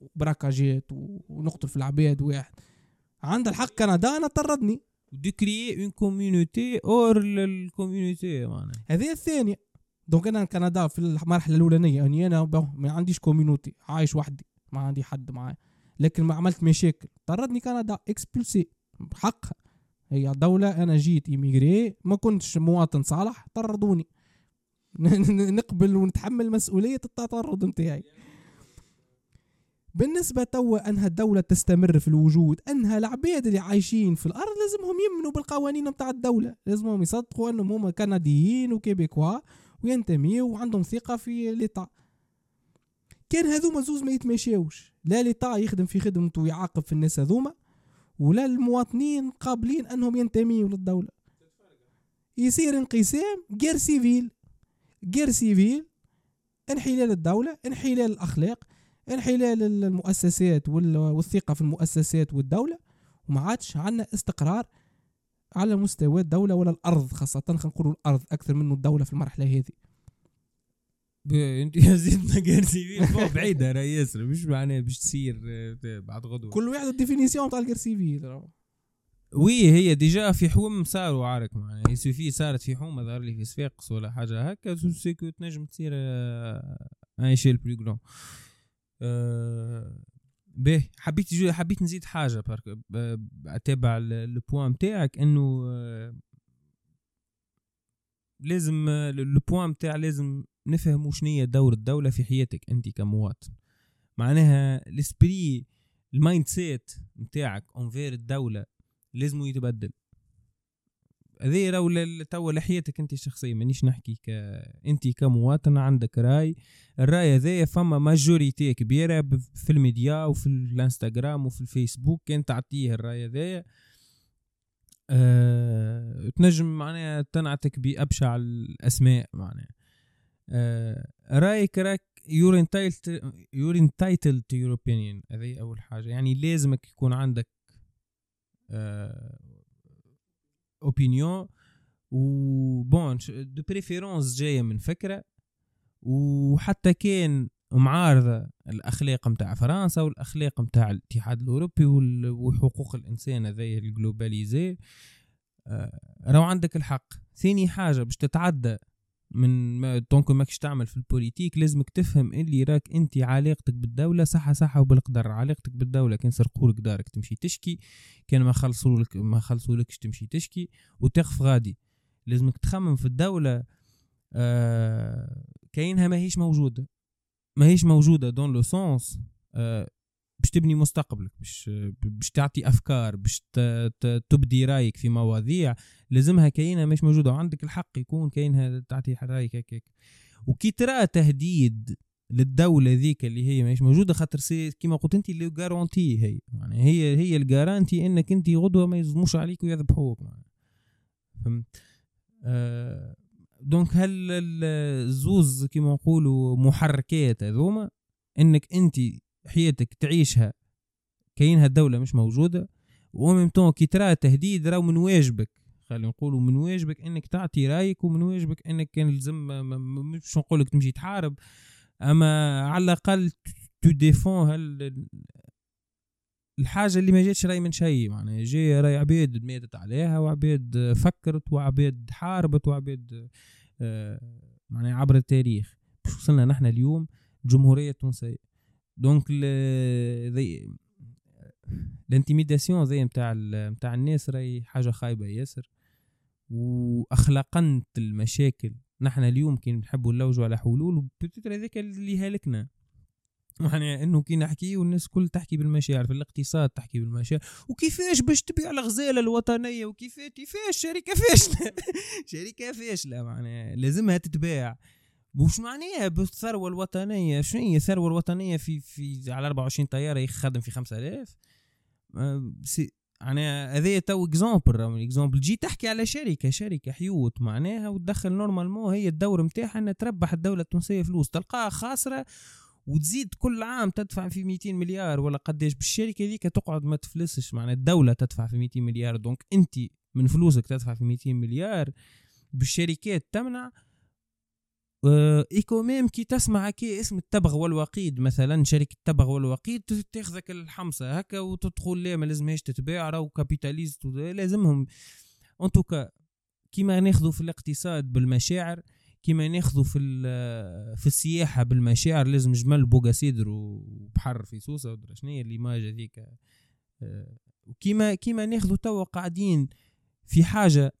وبراكاجات ونقتل في العباد واحد. عند الحق كندا أنا طردني. de créer une community hors ال community معناها. هذه الثانية. donc أنا كندا في المرحلة الأولانية اني أنا ما عنديش كوميونيتي عايش وحدي ما عندي حد معايا. لكن ما عملت مشاكل. طردني كندا expulsé حقها هي دولة أنا جيت immigré ما كنتش مواطن صالح طردوني. نقبل ونتحمل مسؤولية التطرد نتاعي بالنسبة توا أنها الدولة تستمر في الوجود أنها العباد اللي عايشين في الأرض لازمهم يمنوا بالقوانين متاع الدولة. لازمهم يصدقوا أنهم هما كنديين و Québécois وينتميوا وعندهم ثقة في l'État كان هذوما زوز ما يتماشاوش. لا l'État يخدم في خدمته ويعاقب في الناس هذوما ولا المواطنين قابلين أنهم ينتميوا للدولة. يصير انقسام guerre civile. guerre civile انحلال الدولة انحلال الأخلاق انحلال المؤسسات وال- والثقة في المؤسسات والدولة. وما عادش عندنا استقرار على مستوى الدولة ولا الأرض خاصة خلينا نقولوا الأرض أكثر منه الدولة في المرحلة هذه. أنت يا زيدنا guerre civile فوق بعيدة راه ياسر. مش معناها باش تصير آه، بعد غدوة. كل واحد ال définition تاع ال guerre civile. oui هي déjà في حوم صاروا عارك معناها. يسوفي صارت في حومه ظهر لي في صفاقس ولا حاجة. هكا c'est que تنجم تصير en échelle plus آه به حبيت حبيت نزيد حاجة اتابع ال point نتاعك إنه آه لازم ال point نتاع لازم نفهموا شنية دور الدولة في حياتك أنت كمواطن. معناها ال esprit ال mindset نتاعك envers الدولة لازم يتبدل. هذه راهو توا لحياتك أنت الشخصية مانيش نحكي ك أنت كمواطن عندك راي. الراي هذايا فما majorité كبيرة في الميديا وفي الانستغرام وفي الفيسبوك كان تعطيه الراي هذايا أه... تنجم معناها تنعتك بأبشع الأسماء معناها. أه... رأيك راك you're entitled your entitled opinion هذه أول حاجة. يعني لازمك يكون عندك. opinion و bon de préférence جاية من فكرة. وحتى كان معارضة الأخلاق متاع فرنسا والأخلاق متاع الاتحاد الأوروبي وحقوق الإنسان هذايا ال globalisé. آه راهو عندك الحق. ثاني حاجة باش تتعدى من donc ماكش تعمل في ال politique لازمك تفهم اللي راك انت علاقتك بالدولة صح صح وبالقدر. علاقتك بالدولة كان سرقولك دارك تمشي تشكي كان ما خلصولك ما خلصولكش تمشي تشكي وتقف غادي. لازمك تخمم في الدولة آه كاينها ماهيش موجودة. ماهيش موجودة دون لو سونس آه باش تبني مستقبلك باش باش تعطي أفكار باش تبدي رأيك في مواضيع لازمها كاينة مش موجودة وعندك الحق يكون كاينها تعطي رأيك هكاك. وكي ترى تهديد للدولة ذيك اللي هي مش موجودة خاطر كيما قلت أنت اللي garantie هي. يعني هي هي ال garantie إنك أنت غدوة ما يظلموش عليك ويذبحوك. فهمت؟ آه donc هل الزوز كيما نقولوا محركات هذوما إنك أنت حياتك تعيشها كاينها الدولة مش موجودة و même كي ترى تهديد راهو من واجبك. خلينا نقولوا من واجبك إنك تعطي رأيك ومن واجبك إنك كان لازم مش نقول لك تمشي تحارب أما على الأقل tu défends هال الحاجة اللي ما جاتش رأي من شيء. معناها جاي رأي عباد ماتت عليها وعباد فكرت وعباد حاربت وعباد آه معناها عبر التاريخ. باش وصلنا نحن اليوم الجمهورية التونسية donc ذي ال intimidation زي نتاع نتاع الناس راهي حاجة خايبة ياسر. واخلاقنت المشاكل. نحن اليوم كي نحبوا نلوجوا على حلول وبتتر هذاك اللي هالكنا يعني إنه كي نحكي والناس كل تحكي بالمشاعر في الاقتصاد تحكي بالمشاعر. وكيفاش باش تبيع الغزالة الوطنية؟ وكيفاش كيفاش؟ شركة فاشلة. شركة فاشلة معناها. لازمها تتباع. وش معناها بالثروة الوطنية؟ شنو هي الثروة الوطنية في في على 24 طيارة يخدم في 5000 يعني هذايا تو exemple exemple جي تحكي على شركة شركة حيوت معناها وتدخل normalement هي الدور نتاعها إنها تربح الدولة التونسية فلوس. تلقاها خاسرة وتزيد كل عام تدفع في 200 مليار ولا قداش بالشركة هذيك تقعد ما تفلسش معناها الدولة تدفع في 200 مليار. donc أنت من فلوسك تدفع في 200 مليار. بالشركات تمنع ايكو même كي تسمع كي اسم التبغ والوقيد مثلا شركة التبغ والوقيد تاخذك الحمصة هكا وتدخل لا ما لازمهاش تتباع راهو capitaliste لازمهم. en tout cas كيما ناخذوا في الاقتصاد بالمشاعر كيما ناخذوا في في السياحة بالمشاعر لازم جمل بوغا سيدر وبحر في سوسه ودرا شنو l'image هذيك. وكيما كيما ناخذوا توا قاعدين في حاجة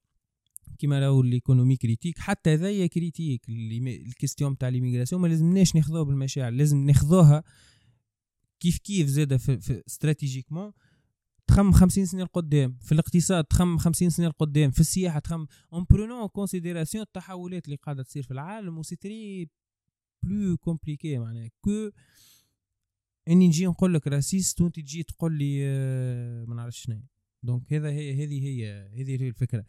كيما راهو ال économie critique حتى هذايا critique ال question تاع l'immigration ما لازمناش ناخذوها بالمشاعر لازم ناخذوها كيف كيف زاده في, في stratégiquement تخم 50 سنة لقدام في الاقتصاد تخم 50 سنة لقدام في السياحة تخم en prenant en considération التحولات اللي قاعدة تصير في العالم و c'est plus compliqué معناها que إني نجي نقول لك raciste وأنت تجي تقول لي آه، ما نعرفش شنو. donc هذا هي هذه هي هذه هي الفكرة.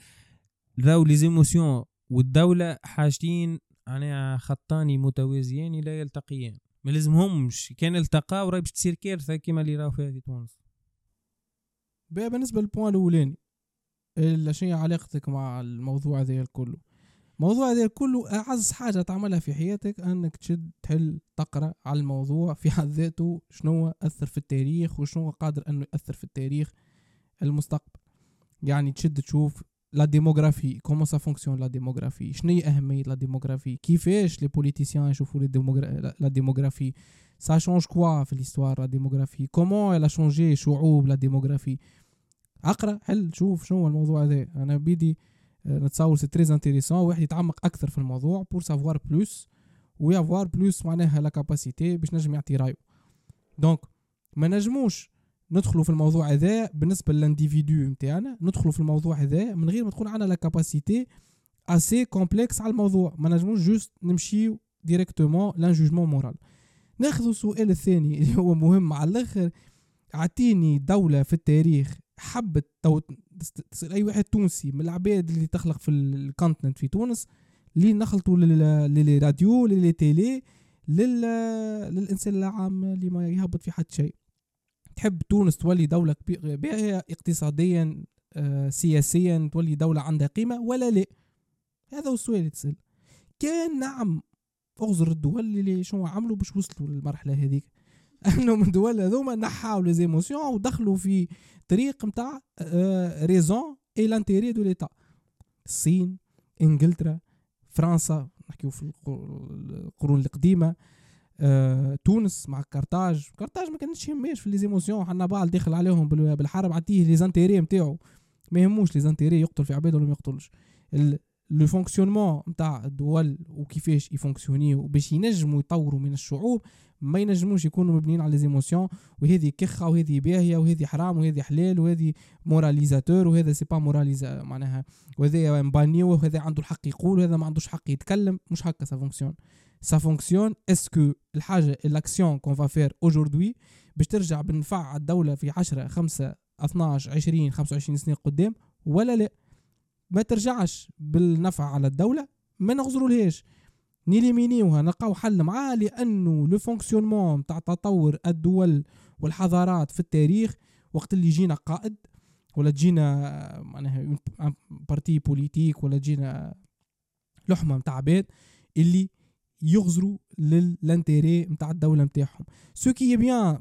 راهو les émotions والدولة حاجتين يعني خطان متوازيان لا يلتقيان. ما لازمهمش كان التقاو راهي باش تصير كارثة كيما اللي راهو فيها في تونس. بالنسبة لل point الأولاني شنو علاقتك مع الموضوع هذا كله الموضوع هذا كله أعز حاجة تعملها في حياتك أنك تشد تحل تقرأ على الموضوع في حد ذاته شنو أثر في التاريخ وشنو قادر أنه يأثر في التاريخ المستقبل. يعني تشد تشوف la démographie comment ça fonctionne la démographie شنو هي اهميه la démographie كيفاش les politiciens يشوفوا la démographie ça change quoi في l'histoire la démographie comment elle a changé شعوب la démographie اقرا حل شوف شنو الموضوع هذا أنا بيدي نتصور c'est très intéressant واحد يتعمق أكثر في الموضوع pour savoir plus و avoir plus معناها la capacité باش نجم يعطي رايو donc ما نجموش ندخلوا في الموضوع هذا بالنسبة لل individu نتاعنا ندخلوا في الموضوع هذا من غير ما تكون عندنا la capacité assez complexe على الموضوع. ما نجموش juste نمشيو directement ل un jugement moral ناخذ السؤال الثاني اللي هو مهم على الآخر. أعطيني دولة في التاريخ حبت تو تسأل أي واحد تونسي من العباد اللي تخلق في ال content في تونس اللي نخلطوا للراديو لل télé لل... للإنسان العام اللي ما يهبط في حد شيء. تحب تونس تولي دولة كبيرة اقتصاديا آه، سياسيا تولي دولة عندها قيمة ولا لا؟ هذا هو السؤال اللي تسأل. كان نعم أغزر الدول اللي شنو عملوا باش وصلوا للمرحلة هذيك. أنهم الدول هذوما نحاو les émotions ودخلوا في طريق نتاع raison et l'intérêt de l'État الصين إنجلترا فرنسا نحكيو في القرون القديمة. آه، تونس مع كارتاج. كارتاج ما كانتش يهمش في les émotions. حنبعل داخل عليهم بالحرب عطيه les intérêts نتاعو ما يهموش les intérêts يقتل في عباد ولا ما يقتلش. le fonctionnement نتاع الدول وكيفاش يفونكسيونيو باش ينجموا يطوروا من الشعوب ما ينجموش يكونوا مبنيين على les émotions. وهذه كخة وهذه باهية وهذه حرام وهذه حلال وهذه moralisateur وهذا c'est pas moralisateur معناها. وهذا مبانيو وهذا عنده الحق يقول وهذا ما عندوش حق يتكلم. مش هكا ça fonctionne ça fonctionne est-ce que الحاجة l'action qu'on va faire aujourd'hui باش ترجع بالنفع الدولة في 10 5 12 20 25 سنة قدام ولا لا؟ ما ترجعش بالنفع على الدولة ما نغزرولهاش. نيليمينيوها نلقاو حل معاها لأنه le fonctionnement تاع تطور الدول والحضارات في التاريخ وقت اللي يجينا قائد ولا تجينا معناها parti politique ولا تجينا لحمة نتاع عباد اللي يغزروا لل intérêt نتاع الدولة نتاعهم ce qui est bien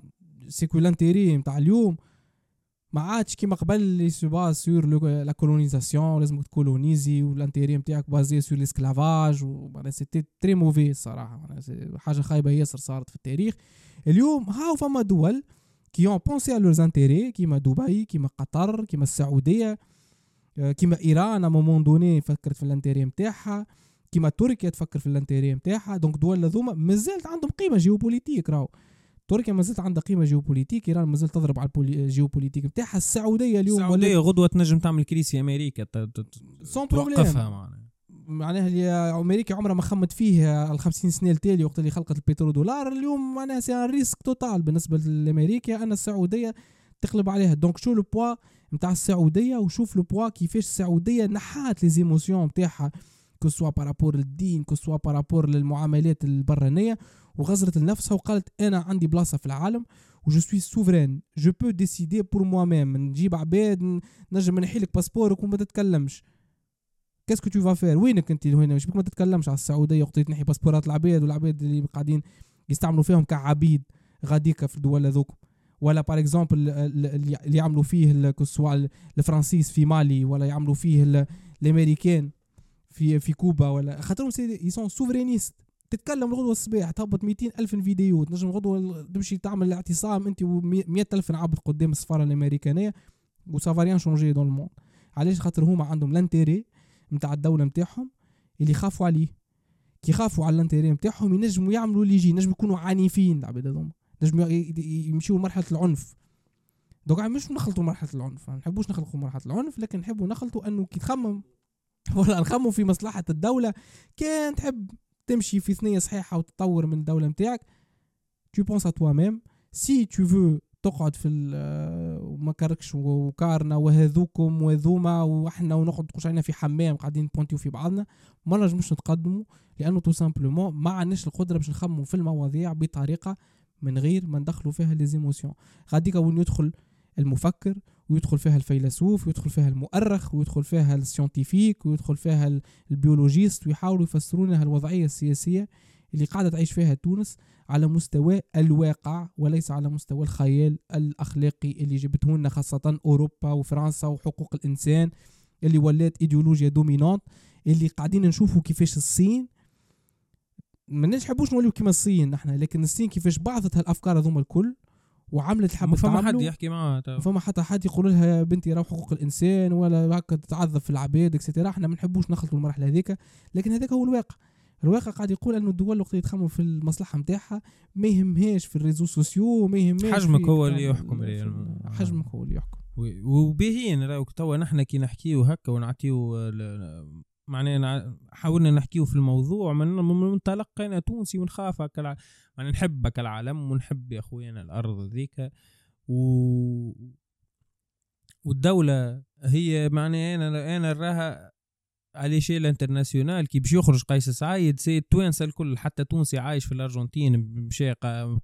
c'est que l'intérêt نتاع اليوم ما عادش كيما قبل اللي c'est sur la colonisation لازم تكولونيزي وال intérêt نتاعك basé sur l'esclavage و c'était très mauvais الصراحه حاجة خايبة ياسر صارت في التاريخ. اليوم هاو فما دول qui ont pensé على leurs intérêts كيما دبي كيما قطر كيما السعودية كيما إيران à un moment donné فكرت في ال intérêt نتاعها كيما تركيا تفكر في ال intérêt نتاعها donc دول هذوما مازالت عندهم قيمة géopolitique راهو. تركيا ما زالت عندها قيمة géopolitique إيران ما زالت تضرب على ال géopolitique نتاعها السعودية اليوم السعودية غدوة تنجم تعمل crise أمريكا توقفها معناها. معناها اللي أمريكا عمرها ما خمت فيه ال 50 سنة التالي وقت اللي خلقت البترو دولار اليوم معناها c'est risque total بالنسبة لأمريكا أن السعودية تقلب عليها. donc شو le poids نتاع السعودية وشوف le poids كيفاش السعودية نحات les émotions نتاعها que ce soit par rapport للدين que ce soit par rapport للمعاملات البرانية. وغزرت لنفسها وقالت أنا عندي بلاصة في العالم و je suis souverain je peux décider pour moi-même نجيب عباد نجم نحي لك باسبورك وما تتكلمش. qu'est-ce que tu fais وينك أنت هنا؟ مش بك ما تتكلمش. على السعودية وقت تنحي باسبورات العباد والعباد اللي قاعدين يستعملوا فيهم كعبيد غاديكا في الدول هذوك. ولا par exemple اللي يعملوا فيه سواء الفرنسيس في مالي ولا يعملوا فيه الأمريكان. في في كوبا ولا خاطرهم ce sont souverainistes تتكلم الغدوة الصباح تهبط 200 ألف فيديو تنجم الغدوة تمشي تعمل الاعتصام أنت و100 ألف عبد قدام السفاره الأمريكانية وسافاريان شونجي دون الموند علاش؟ خاطر هما عندهم l'intérêt نتاع الدولة نتاعهم اللي يخافوا عليه. كي يخافوا على ال intérêt نتاعهم ينجموا يعملوا اللي يجي ينجموا يكونوا عنيفين العباد هذوما. نجموا يمشيوا لمرحلة العنف. دوك مش نخلطوا مرحلة العنف ما نحبوش نخلطوا مرحلة العنف لكن نحبوا نخلطوا أنه كي تخمم ولا نخموا في مصلحة الدولة. كان تحب تمشي في ثنية صحيحة وتطور من الدولة نتاعك tu penses à toi-même. Si tu veux تقعد في وما كركش وكارنا وهذوكم وهذوما وإحنا ونقعد تخش علينا في حمام قاعدين نبونتيو في بعضنا ما نجمش نتقدموا لأنه tout simplement ما عندناش القدرة باش نخمموا في المواضيع بطريقة من غير ما ندخلوا فيها les émotions غاديك وين يدخل المفكر ويدخل فيها الفيلسوف ويدخل فيها المؤرخ ويدخل فيها ال scientifique ويدخل فيها ال biologiste ويحاولوا يفسرونها الوضعية السياسية اللي قاعدة تعيش فيها تونس على مستوى الواقع وليس على مستوى الخيال الأخلاقي اللي جبته لنا خاصة أوروبا وفرنسا وحقوق الإنسان اللي ولات إيديولوجيا dominante اللي قاعدين نشوفوا كيفاش الصين ما نحبوش نوليو كيما الصين نحن لكن الصين كيفاش بعثت هالأفكار هذوما الكل وعملت ما فما حد يحكي معاه تو. فما حتى حد يقول لها يا بنتي راهو حقوق الإنسان ولا هكا تتعذب في العباد et cetera إحنا ما نحبوش نخلطوا المرحله هذيك لكن هذاك هو الواقع الواقع قاعد يقول انه الدول وقت يتخمم في المصلحة نتاعها ما يهمهاش في ال réseaux sociaux ما يهمهاش حجمك هو اللي يحكم. حجمك هو اللي يحكم وباهيين راهو توا نحن كي نحكيو هكا ونعطيو معناها حاولنا نحكيو في الموضوع من من منطلق أنا تونسي ونخاف هكا الع- يعني نحب العالم ونحب يا خويا الأرض ذيك و والدولة هي معناها أنا أنا نراها على شيء international كي باش يخرج قيس سعيد c'est التوانسه الكل حتى تونسي عايش في الأرجنتين مشى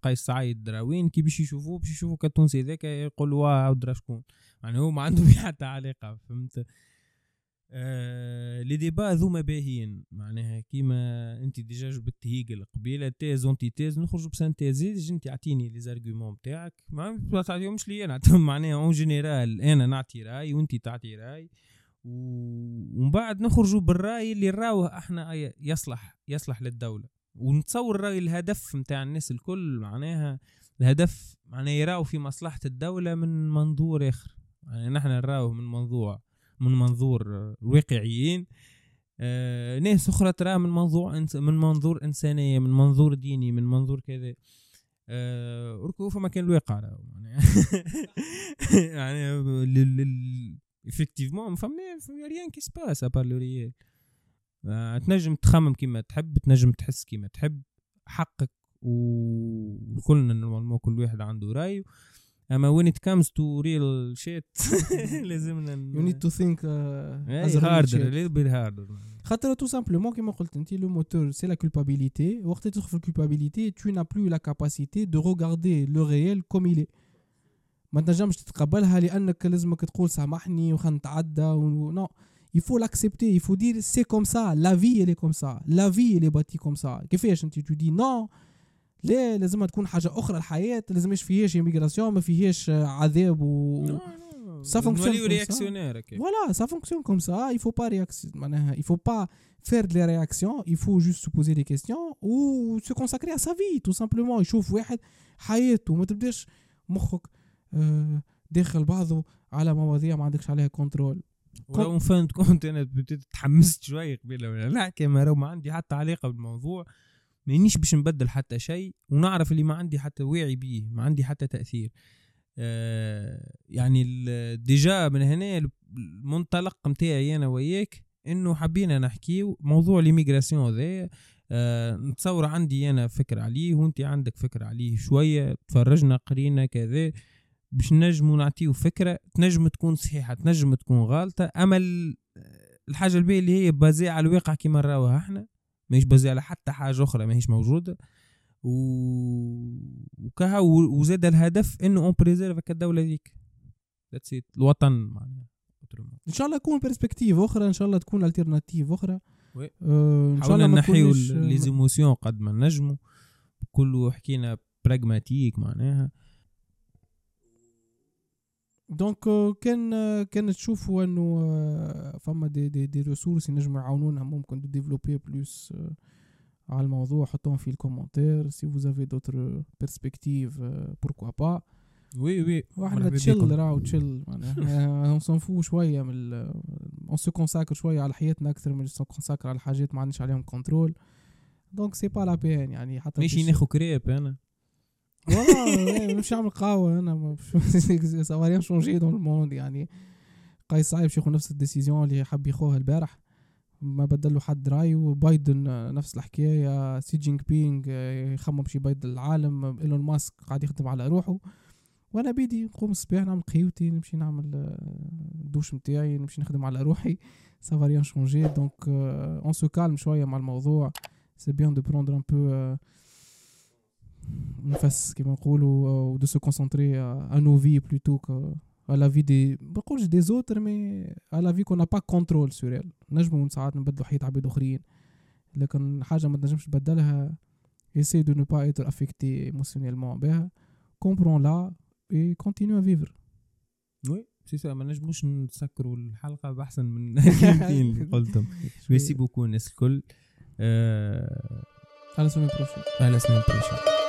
قيس سعيد دراوين كي باش يشوفوه باش يشوفوا كالتونسي ذاك يقولوا واه درا شكون؟ يعني هو ما عنده بيه حتى علاقة فهمت؟ آه les débats ذوما باهيين. معناها كيما انت déjà جبت هيجل قبيله thèse antithèse نخرجوا ب synthèse انت اعطيني les arguments بتاعك. ما تعطيهمش لي أنا معناها en général أنا نعطي راي وانت تعطي راي. ومن بعد نخرجوا بالراي اللي راوه إحنا يصلح يصلح للدولة. ونتصور راي الهدف نتاع الناس الكل. معناها الهدف معناها يراو في مصلحة الدولة من منظور آخر. يعني نحن نراوه من منظور من منظور آه، واقعيين آه ناس أخرى تراه من منظور من منظور إنسانية من منظور ديني من منظور كذا. آه وركو فما كان الواقع يعني لل effectivement فما rien qui se passe à part le réel آه، تنجم تخمم كيما تحب تنجم تحس كيما تحب حقك وكلنا normalement كل واحد عنده راي اما when it comes to real shit لازمنا you need to think uh, as a real harder shit. a little bit harder خاطر tout simplement كيما قلت انت le moteur c'est la culpabilité وقت تدخل في ال culpabilité tu n'as plus la capacité de regarder le réel comme il est ما تنجمش تتقبلها لانك لازمك تقول سامحني وخلينا نتعدى و... نو il faut l'accepter il faut dire c'est comme ça la vie elle est comme ça la vie elle est bâtie comme ça كيفاش انت tu dis non لا لازمها تكون حاجة أخرى الحياة لازمش فيهاش immigration ما فيهاش عذاب و comme ça. رياكسيونير ça fonctionne comme ça. Il faut pas réaction. معناها, Il faut pas faire des réactions. Il faut juste se poser des questions ou se consacrer à sa vie tout simplement. يشوف واحد حياته ما تبداش مخك آه، داخل بعضه على مواضيع ما عندكش عليها contrôle. ولو فهمت كنت أنا تحمست شوي قبيلة ولا لا كما ما عندي حتى علاقة بالموضوع مانيش باش نبدل حتى شيء ونعرف اللي ما عندي حتى واعي بيه ما عندي حتى تأثير. آه يعني déjà من هنا المنطلق نتاعي أنا وياك إنه حبينا نحكيو موضوع l'immigration ذا آه نتصور عندي أنا فكره عليه وانت عندك فكره عليه شوية تفرجنا قرينا كذا باش نجموا نعطيو فكرة تنجم تكون صحيحة تنجم تكون غلطة. أما ال- الحاجة الباهية اللي هي basée على الواقع كيما نراوها إحنا ماهيش basée على حتى حاجة أخرى ماهيش موجودة و... وكها وزاد الهدف إنه on préserve الدولة ذيك that's الوطن معناها. إن شاء الله تكون perspective أخرى إن شاء الله تكون alternative أخرى. oui. آه، إن شاء الله نحيو تكونش- les émotions قد ما نجموا كله حكينا pragmatique معناها donc آه، كان آه، كان تشوفوا إنه آه، فما des des des ressources ينجموا يعاونونا ممكن développer plus على الموضوع. حطوهم في ال commentaires. si vous avez d'autres perspectives pourquoi pas oui oui وإحنا chill. راهو chill معناها. on s'en fout شوية من on se consacre شوية على حياتنا أكثر من se consacre على حاجات ما عندناش عليهم contrôle donc c'est pas la peine يعني. حتى ماشي ناخو كريب أنا. والله مش نعمل قهوة أنا ما ça rien changé dans ال monde يعني. قيس سعيد باش ياخذ نفس ال décision اللي حب ياخوها البارح. ما بدلوا حد رايه بايدن آه، نفس الحكاية. سي جينغ بينغ يخمم باش يبيض العالم. إيلون ماسك قاعد يخدم على روحه. وأنا بيدي نقوم الصباح نعمل قهيوتي نمشي نعمل آه، الدوش نتاعي نمشي نخدم على روحي. ça rien changé donc on se calme شوية مع الموضوع. c'est bien de prendre un peu نفس كيما نقولوا و de se concentrer à nos vies plutôt que la vie des ما نقولش des autres mais la vie qu'on n'a pas contrôle sur elle. نجموا ساعات نبدلوا حياة عباد أخرين. لكن حاجة ما تنجمش تبدلها essaye de ne pas être affecté émotionnellement بها. Comprends-la et continue à vivre. وي سي سا ما نجموش نسكروا الحلقة بأحسن من الكلمتين اللي قلتهم. merci beaucoup الناس الكل. آه à la semaine prochaine. à la semaine prochaine.